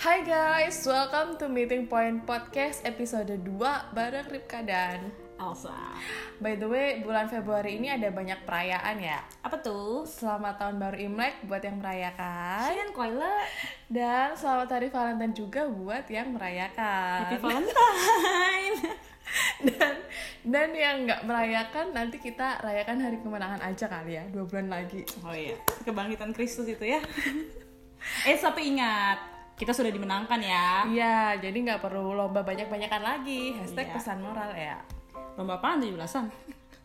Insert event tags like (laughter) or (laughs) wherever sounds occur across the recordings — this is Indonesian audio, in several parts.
Hai guys, welcome to Meeting Point Podcast episode 2 bareng Ripka dan Elsa. By the way, bulan Februari ini ada banyak perayaan ya Apa tuh? Selamat tahun baru Imlek buat yang merayakan Kalian koile Dan selamat hari Valentine juga buat yang merayakan Happy Valentine. (laughs) dan, dan yang nggak merayakan nanti kita rayakan hari kemenangan aja kali ya Dua bulan lagi oh iya, kebangkitan Kristus itu ya. eh tapi ingat, kita sudah dimenangkan ya. Iya, jadi nggak perlu lomba banyak-banyakan lagi. Hashtag Iya. pesan moral ya. Lomba apaan 17-an?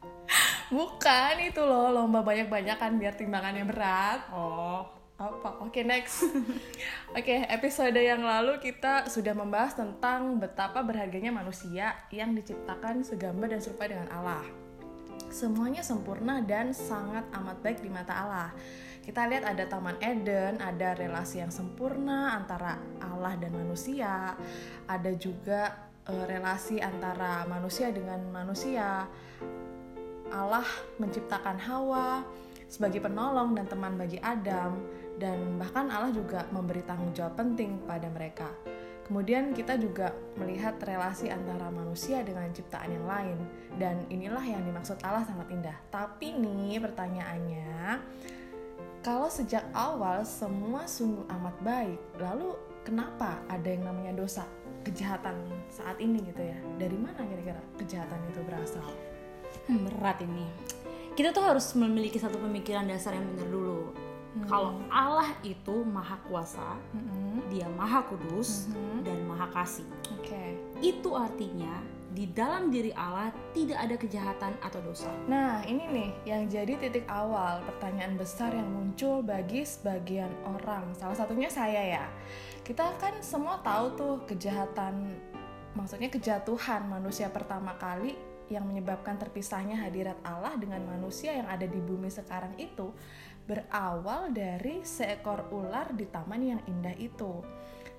(laughs) Bukan itu loh lomba banyak-banyakan biar timbangannya berat. Oh, apa? Oke next. (laughs) Oke episode yang lalu kita sudah membahas tentang betapa berharganya manusia yang diciptakan segambar dan serupa dengan Allah. Semuanya sempurna dan sangat amat baik di mata Allah kita lihat ada taman Eden ada relasi yang sempurna antara Allah dan manusia ada juga eh, relasi antara manusia dengan manusia Allah menciptakan Hawa sebagai penolong dan teman bagi Adam dan bahkan Allah juga memberi tanggung jawab penting pada mereka. Kemudian kita juga melihat relasi antara manusia dengan ciptaan yang lain dan inilah yang dimaksud Allah sangat indah. Tapi nih pertanyaannya, kalau sejak awal semua sungguh amat baik, lalu kenapa ada yang namanya dosa, kejahatan saat ini gitu ya? Dari mana kira-kira kejahatan itu berasal? hmm, berat ini. Kita tuh harus memiliki satu pemikiran dasar yang benar dulu. Kalau Allah itu maha kuasa, Mm-mm. dia maha kudus dan maha kasih. Oke. Itu artinya di dalam diri Allah tidak ada kejahatan atau dosa. Nah, ini nih yang jadi titik awal pertanyaan besar yang muncul bagi sebagian orang. Salah satunya saya ya. Kita kan semua tahu tuh kejahatan, maksudnya kejatuhan manusia pertama kali yang menyebabkan terpisahnya hadirat Allah dengan manusia yang ada di bumi sekarang itu berawal dari seekor ular di taman yang indah itu.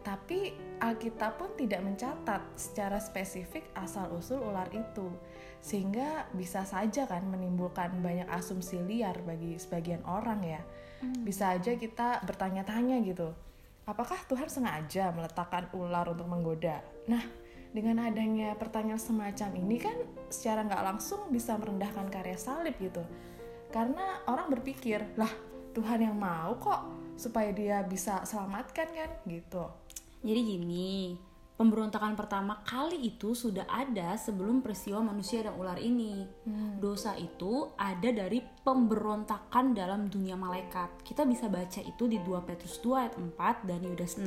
Tapi Alkitab pun tidak mencatat secara spesifik asal-usul ular itu. Sehingga bisa saja kan menimbulkan banyak asumsi liar bagi sebagian orang ya. Bisa aja kita bertanya-tanya gitu. Apakah Tuhan sengaja meletakkan ular untuk menggoda? Nah, dengan adanya pertanyaan semacam ini kan secara nggak langsung bisa merendahkan karya salib gitu. Karena orang berpikir, lah Tuhan yang mau kok supaya dia bisa selamatkan kan gitu. Jadi gini, pemberontakan pertama kali itu sudah ada sebelum peristiwa manusia dan ular ini. Dosa itu ada dari pemberontakan dalam dunia malaikat. Kita bisa baca itu di 2 Petrus 2 ayat 4 dan Yudas 6.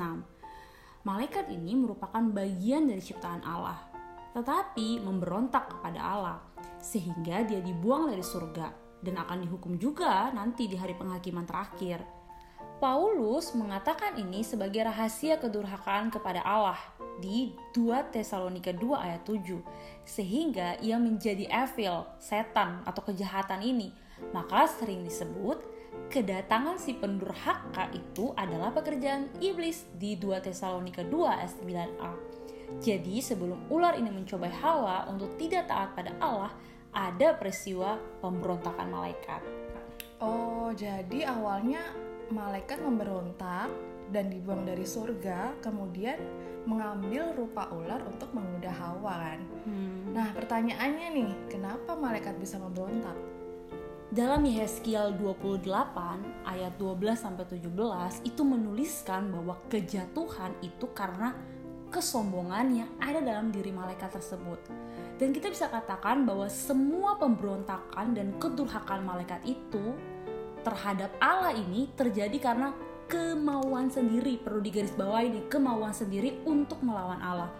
Malaikat ini merupakan bagian dari ciptaan Allah, tetapi memberontak kepada Allah sehingga dia dibuang dari surga dan akan dihukum juga nanti di hari penghakiman terakhir. Paulus mengatakan ini sebagai rahasia kedurhakaan kepada Allah di 2 Tesalonika 2 ayat 7 sehingga ia menjadi evil, setan atau kejahatan ini. Maka sering disebut kedatangan si pendurhaka itu adalah pekerjaan iblis di 2 Tesalonika 2 ayat 9a jadi sebelum ular ini mencobai Hawa untuk tidak taat pada Allah ada peristiwa pemberontakan malaikat. Oh, jadi awalnya malaikat memberontak dan dibuang dari surga, kemudian mengambil rupa ular untuk menggoda Hawa kan. Hmm. Nah, pertanyaannya nih, kenapa malaikat bisa memberontak? Dalam Yehezkiel 28 ayat 12 sampai 17 itu menuliskan bahwa kejatuhan itu karena kesombongan yang ada dalam diri malaikat tersebut. Dan kita bisa katakan bahwa semua pemberontakan dan kedurhakaan malaikat itu terhadap Allah ini terjadi karena kemauan sendiri perlu digarisbawahi nih kemauan sendiri untuk melawan Allah.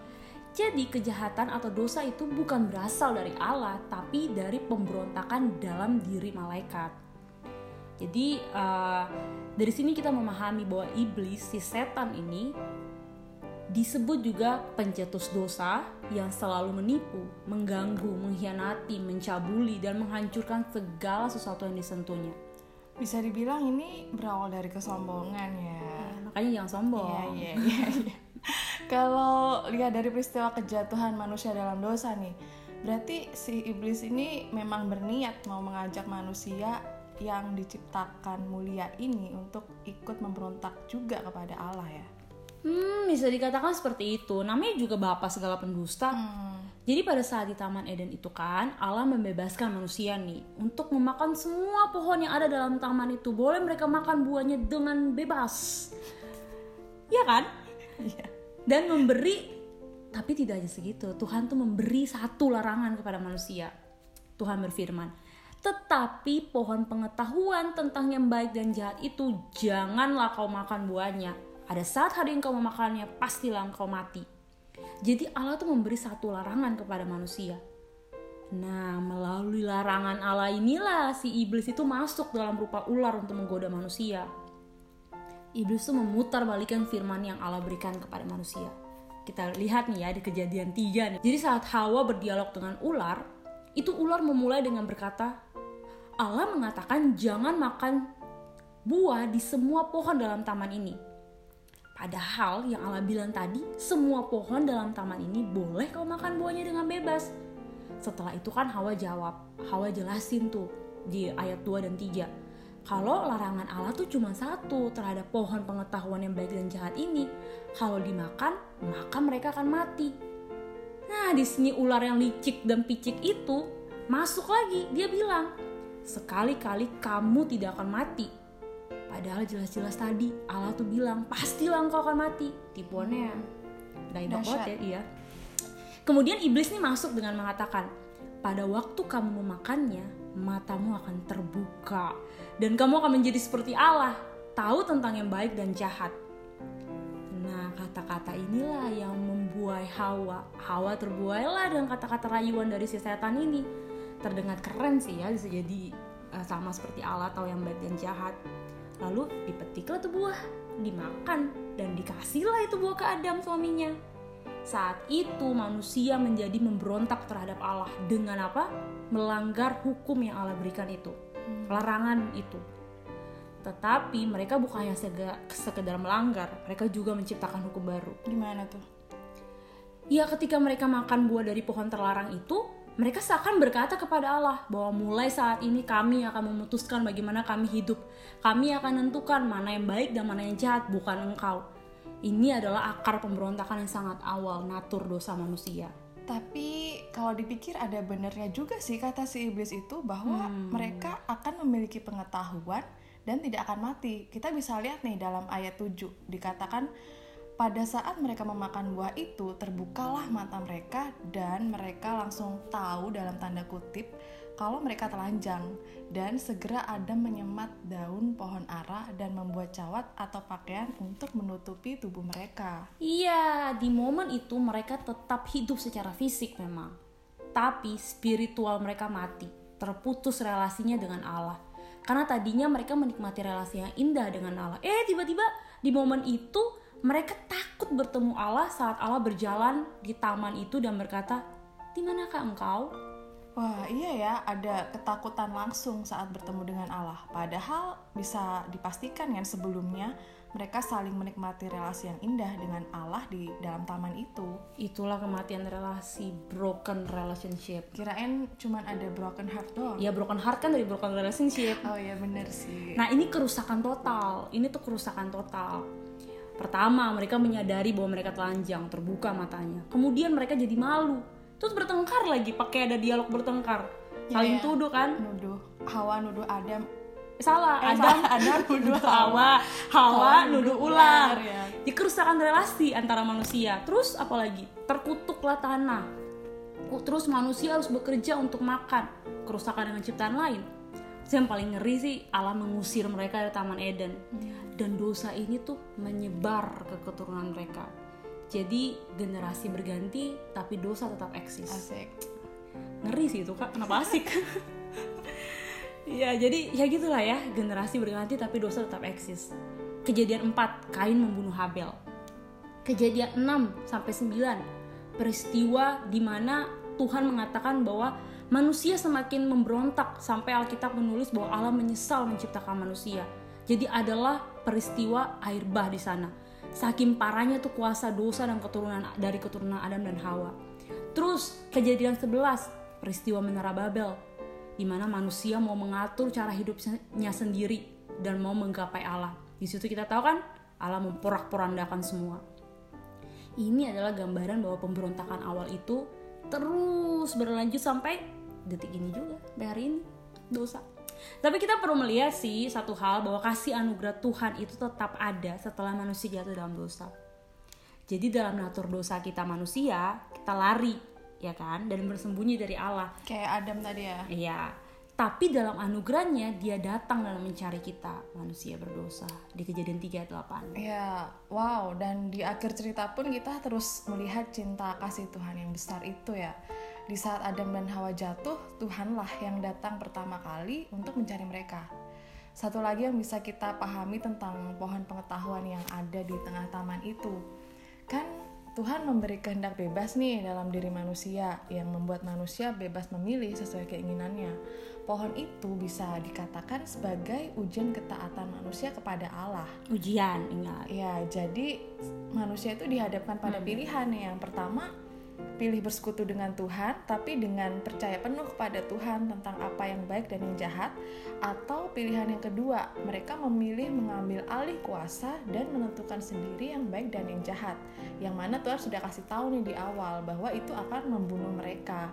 Jadi kejahatan atau dosa itu bukan berasal dari Allah, tapi dari pemberontakan dalam diri malaikat. Jadi eh, dari sini kita memahami bahwa iblis si setan ini disebut juga pencetus dosa yang selalu menipu, mengganggu, mengkhianati, mencabuli dan menghancurkan segala sesuatu yang disentuhnya. Bisa dibilang ini berawal dari kesombongan ya. Makanya jangan sombong. Iya, iya, iya. iya. (laughs) Kalau lihat dari peristiwa kejatuhan manusia dalam dosa nih, berarti si iblis ini memang berniat mau mengajak manusia yang diciptakan mulia ini untuk ikut memberontak juga kepada Allah ya. Hmm, bisa dikatakan seperti itu. Namanya juga bapak segala pendusta. Jadi pada saat di Taman Eden itu kan, Allah membebaskan manusia nih untuk memakan semua pohon yang ada dalam taman itu. Boleh mereka makan buahnya dengan bebas. Ya kan? Iya. Dan memberi, tapi tidak hanya segitu. Tuhan tuh memberi satu larangan kepada manusia. Tuhan berfirman, tetapi pohon pengetahuan tentang yang baik dan jahat itu janganlah kau makan buahnya. Ada saat hari engkau memakannya, pastilah engkau mati. Jadi Allah tuh memberi satu larangan kepada manusia. Nah, melalui larangan Allah inilah si iblis itu masuk dalam rupa ular untuk menggoda manusia. Iblis tuh memutar balikan firman yang Allah berikan kepada manusia. Kita lihat nih ya di kejadian 3 nih. Jadi saat Hawa berdialog dengan ular, itu ular memulai dengan berkata, Allah mengatakan jangan makan buah di semua pohon dalam taman ini. Padahal yang Allah bilang tadi, semua pohon dalam taman ini boleh kau makan buahnya dengan bebas. Setelah itu kan Hawa jawab, Hawa jelasin tuh di ayat 2 dan 3. Kalau larangan Allah tuh cuma satu terhadap pohon pengetahuan yang baik dan jahat ini. Kalau dimakan, maka mereka akan mati. Nah, di sini ular yang licik dan picik itu masuk lagi. Dia bilang, sekali-kali kamu tidak akan mati. Padahal jelas-jelas tadi Allah tuh bilang pastilah engkau akan mati. Tipuannya dahsyat Dahsyat. ya, iya. Kemudian iblis nih masuk dengan mengatakan, pada waktu kamu memakannya, matamu akan terbuka dan kamu akan menjadi seperti Allah, tahu tentang yang baik dan jahat. Nah, kata-kata inilah yang membuai Hawa. Hawa terbuailah dengan kata-kata rayuan dari si setan ini. Terdengar keren sih ya, bisa jadi eh, sama seperti Allah tahu yang baik dan jahat. Lalu dipetiklah tuh buah, dimakan, dan dikasihlah itu buah ke Adam suaminya. Saat itu manusia menjadi memberontak terhadap Allah dengan apa? Melanggar hukum yang Allah berikan itu, larangan itu. Tetapi mereka bukan hanya sekedar melanggar, mereka juga menciptakan hukum baru. Gimana tuh? Ya ketika mereka makan buah dari pohon terlarang itu, mereka seakan berkata kepada Allah bahwa mulai saat ini kami akan memutuskan bagaimana kami hidup. Kami akan menentukan mana yang baik dan mana yang jahat, bukan engkau. Ini adalah akar pemberontakan yang sangat awal, natur dosa manusia. Tapi kalau dipikir ada benernya juga sih kata si iblis itu bahwa mereka akan memiliki pengetahuan dan tidak akan mati. Kita bisa lihat nih dalam ayat 7 dikatakan pada saat mereka memakan buah itu terbukalah mata mereka dan mereka langsung tahu dalam tanda kutip kalau mereka telanjang dan segera Adam menyemat daun pohon ara dan membuat cawat atau pakaian untuk menutupi tubuh mereka. Iya, di momen itu mereka tetap hidup secara fisik memang. Tapi spiritual mereka mati, terputus relasinya dengan Allah. Karena tadinya mereka menikmati relasi yang indah dengan Allah. Eh, tiba-tiba di momen itu mereka takut bertemu Allah saat Allah berjalan di taman itu dan berkata, "Di manakah engkau?" Wah iya ya ada ketakutan langsung saat bertemu dengan Allah Padahal bisa dipastikan kan sebelumnya mereka saling menikmati relasi yang indah dengan Allah di dalam taman itu Itulah kematian relasi, broken relationship. Kirain cuman ada broken heart doang Ya broken heart kan dari broken relationship. Oh iya bener sih Nah ini kerusakan total, ini tuh kerusakan total. Pertama mereka menyadari bahwa mereka telanjang, terbuka matanya. Kemudian mereka jadi malu, terus bertengkar lagi, pakai ada dialog bertengkar, saling Iya. tuduh kan? Nuduh Hawa nuduh Adam Salah, Eh, Adam salah, Adam (laughs) nuduh Hawa, Hawa nuduh ular. ya. Di kerusakan relasi antara manusia. Terus apalagi? Terkutuklah tanah. Terus manusia harus bekerja untuk makan. Kerusakan dengan ciptaan lain. Terus Yang paling ngeri sih Allah mengusir mereka dari Taman Eden. Dan dosa ini tuh menyebar ke keturunan mereka. Jadi generasi berganti tapi dosa tetap eksis. Asik. Ngeri sih itu kak. Kenapa asik? (laughs) Ya jadi ya gitulah ya. Generasi berganti tapi dosa tetap eksis. Kejadian 4 Kain membunuh Habel. Kejadian 6 sampai 9 peristiwa di mana Tuhan mengatakan bahwa manusia semakin memberontak sampai Alkitab menulis bahwa Allah menyesal menciptakan manusia jadi adalah peristiwa air bah di sana saking parahnya tuh kuasa dosa dan keturunan dari keturunan Adam dan Hawa Terus kejadian 11 peristiwa menara Babel di mana manusia mau mengatur cara hidupnya sendiri dan mau menggapai Allah. Di situ kita tahu kan Allah memporak-porandakan semua. Ini adalah gambaran bahwa pemberontakan awal itu terus berlanjut sampai detik ini juga, sampai hari ini dosa. Tapi kita perlu melihat sih satu hal bahwa kasih anugerah Tuhan itu tetap ada setelah manusia jatuh dalam dosa. Jadi dalam natur dosa kita manusia, kita lari, ya kan, dan bersembunyi dari Allah. Kayak Adam tadi ya. Iya. Tapi dalam anugerahnya dia datang dalam mencari kita manusia berdosa di kejadian 3 ayat 8. Ya, wow. Dan di akhir cerita pun kita terus melihat cinta kasih Tuhan yang besar itu ya. Di saat Adam dan Hawa jatuh, Tuhanlah yang datang pertama kali untuk mencari mereka. Satu lagi yang bisa kita pahami tentang pohon pengetahuan yang ada di tengah taman itu. Kan Tuhan memberi kehendak bebas nih dalam diri manusia yang membuat manusia bebas memilih sesuai keinginannya. Pohon itu bisa dikatakan sebagai ujian ketaatan manusia kepada Allah. Ujian, ingat. Ya, jadi manusia itu dihadapkan pada pilihan yang pertama pilih bersekutu dengan Tuhan tapi dengan percaya penuh kepada Tuhan tentang apa yang baik dan yang jahat atau pilihan yang kedua mereka memilih mengambil alih kuasa dan menentukan sendiri yang baik dan yang jahat. Yang mana Tuhan sudah kasih tahu nih di awal bahwa itu akan membunuh mereka.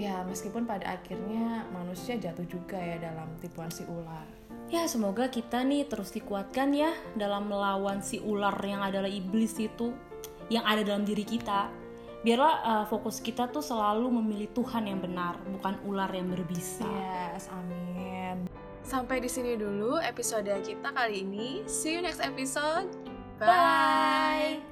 Ya meskipun pada akhirnya manusia jatuh juga ya dalam tipuan si ular. Ya semoga kita nih terus dikuatkan ya dalam melawan si ular yang adalah iblis itu yang ada dalam diri kita. Biarlah uh, fokus kita tuh selalu memilih Tuhan yang benar, bukan ular yang berbisa. Yes, amin. Sampai di sini dulu episode kita kali ini. See you next episode. Bye.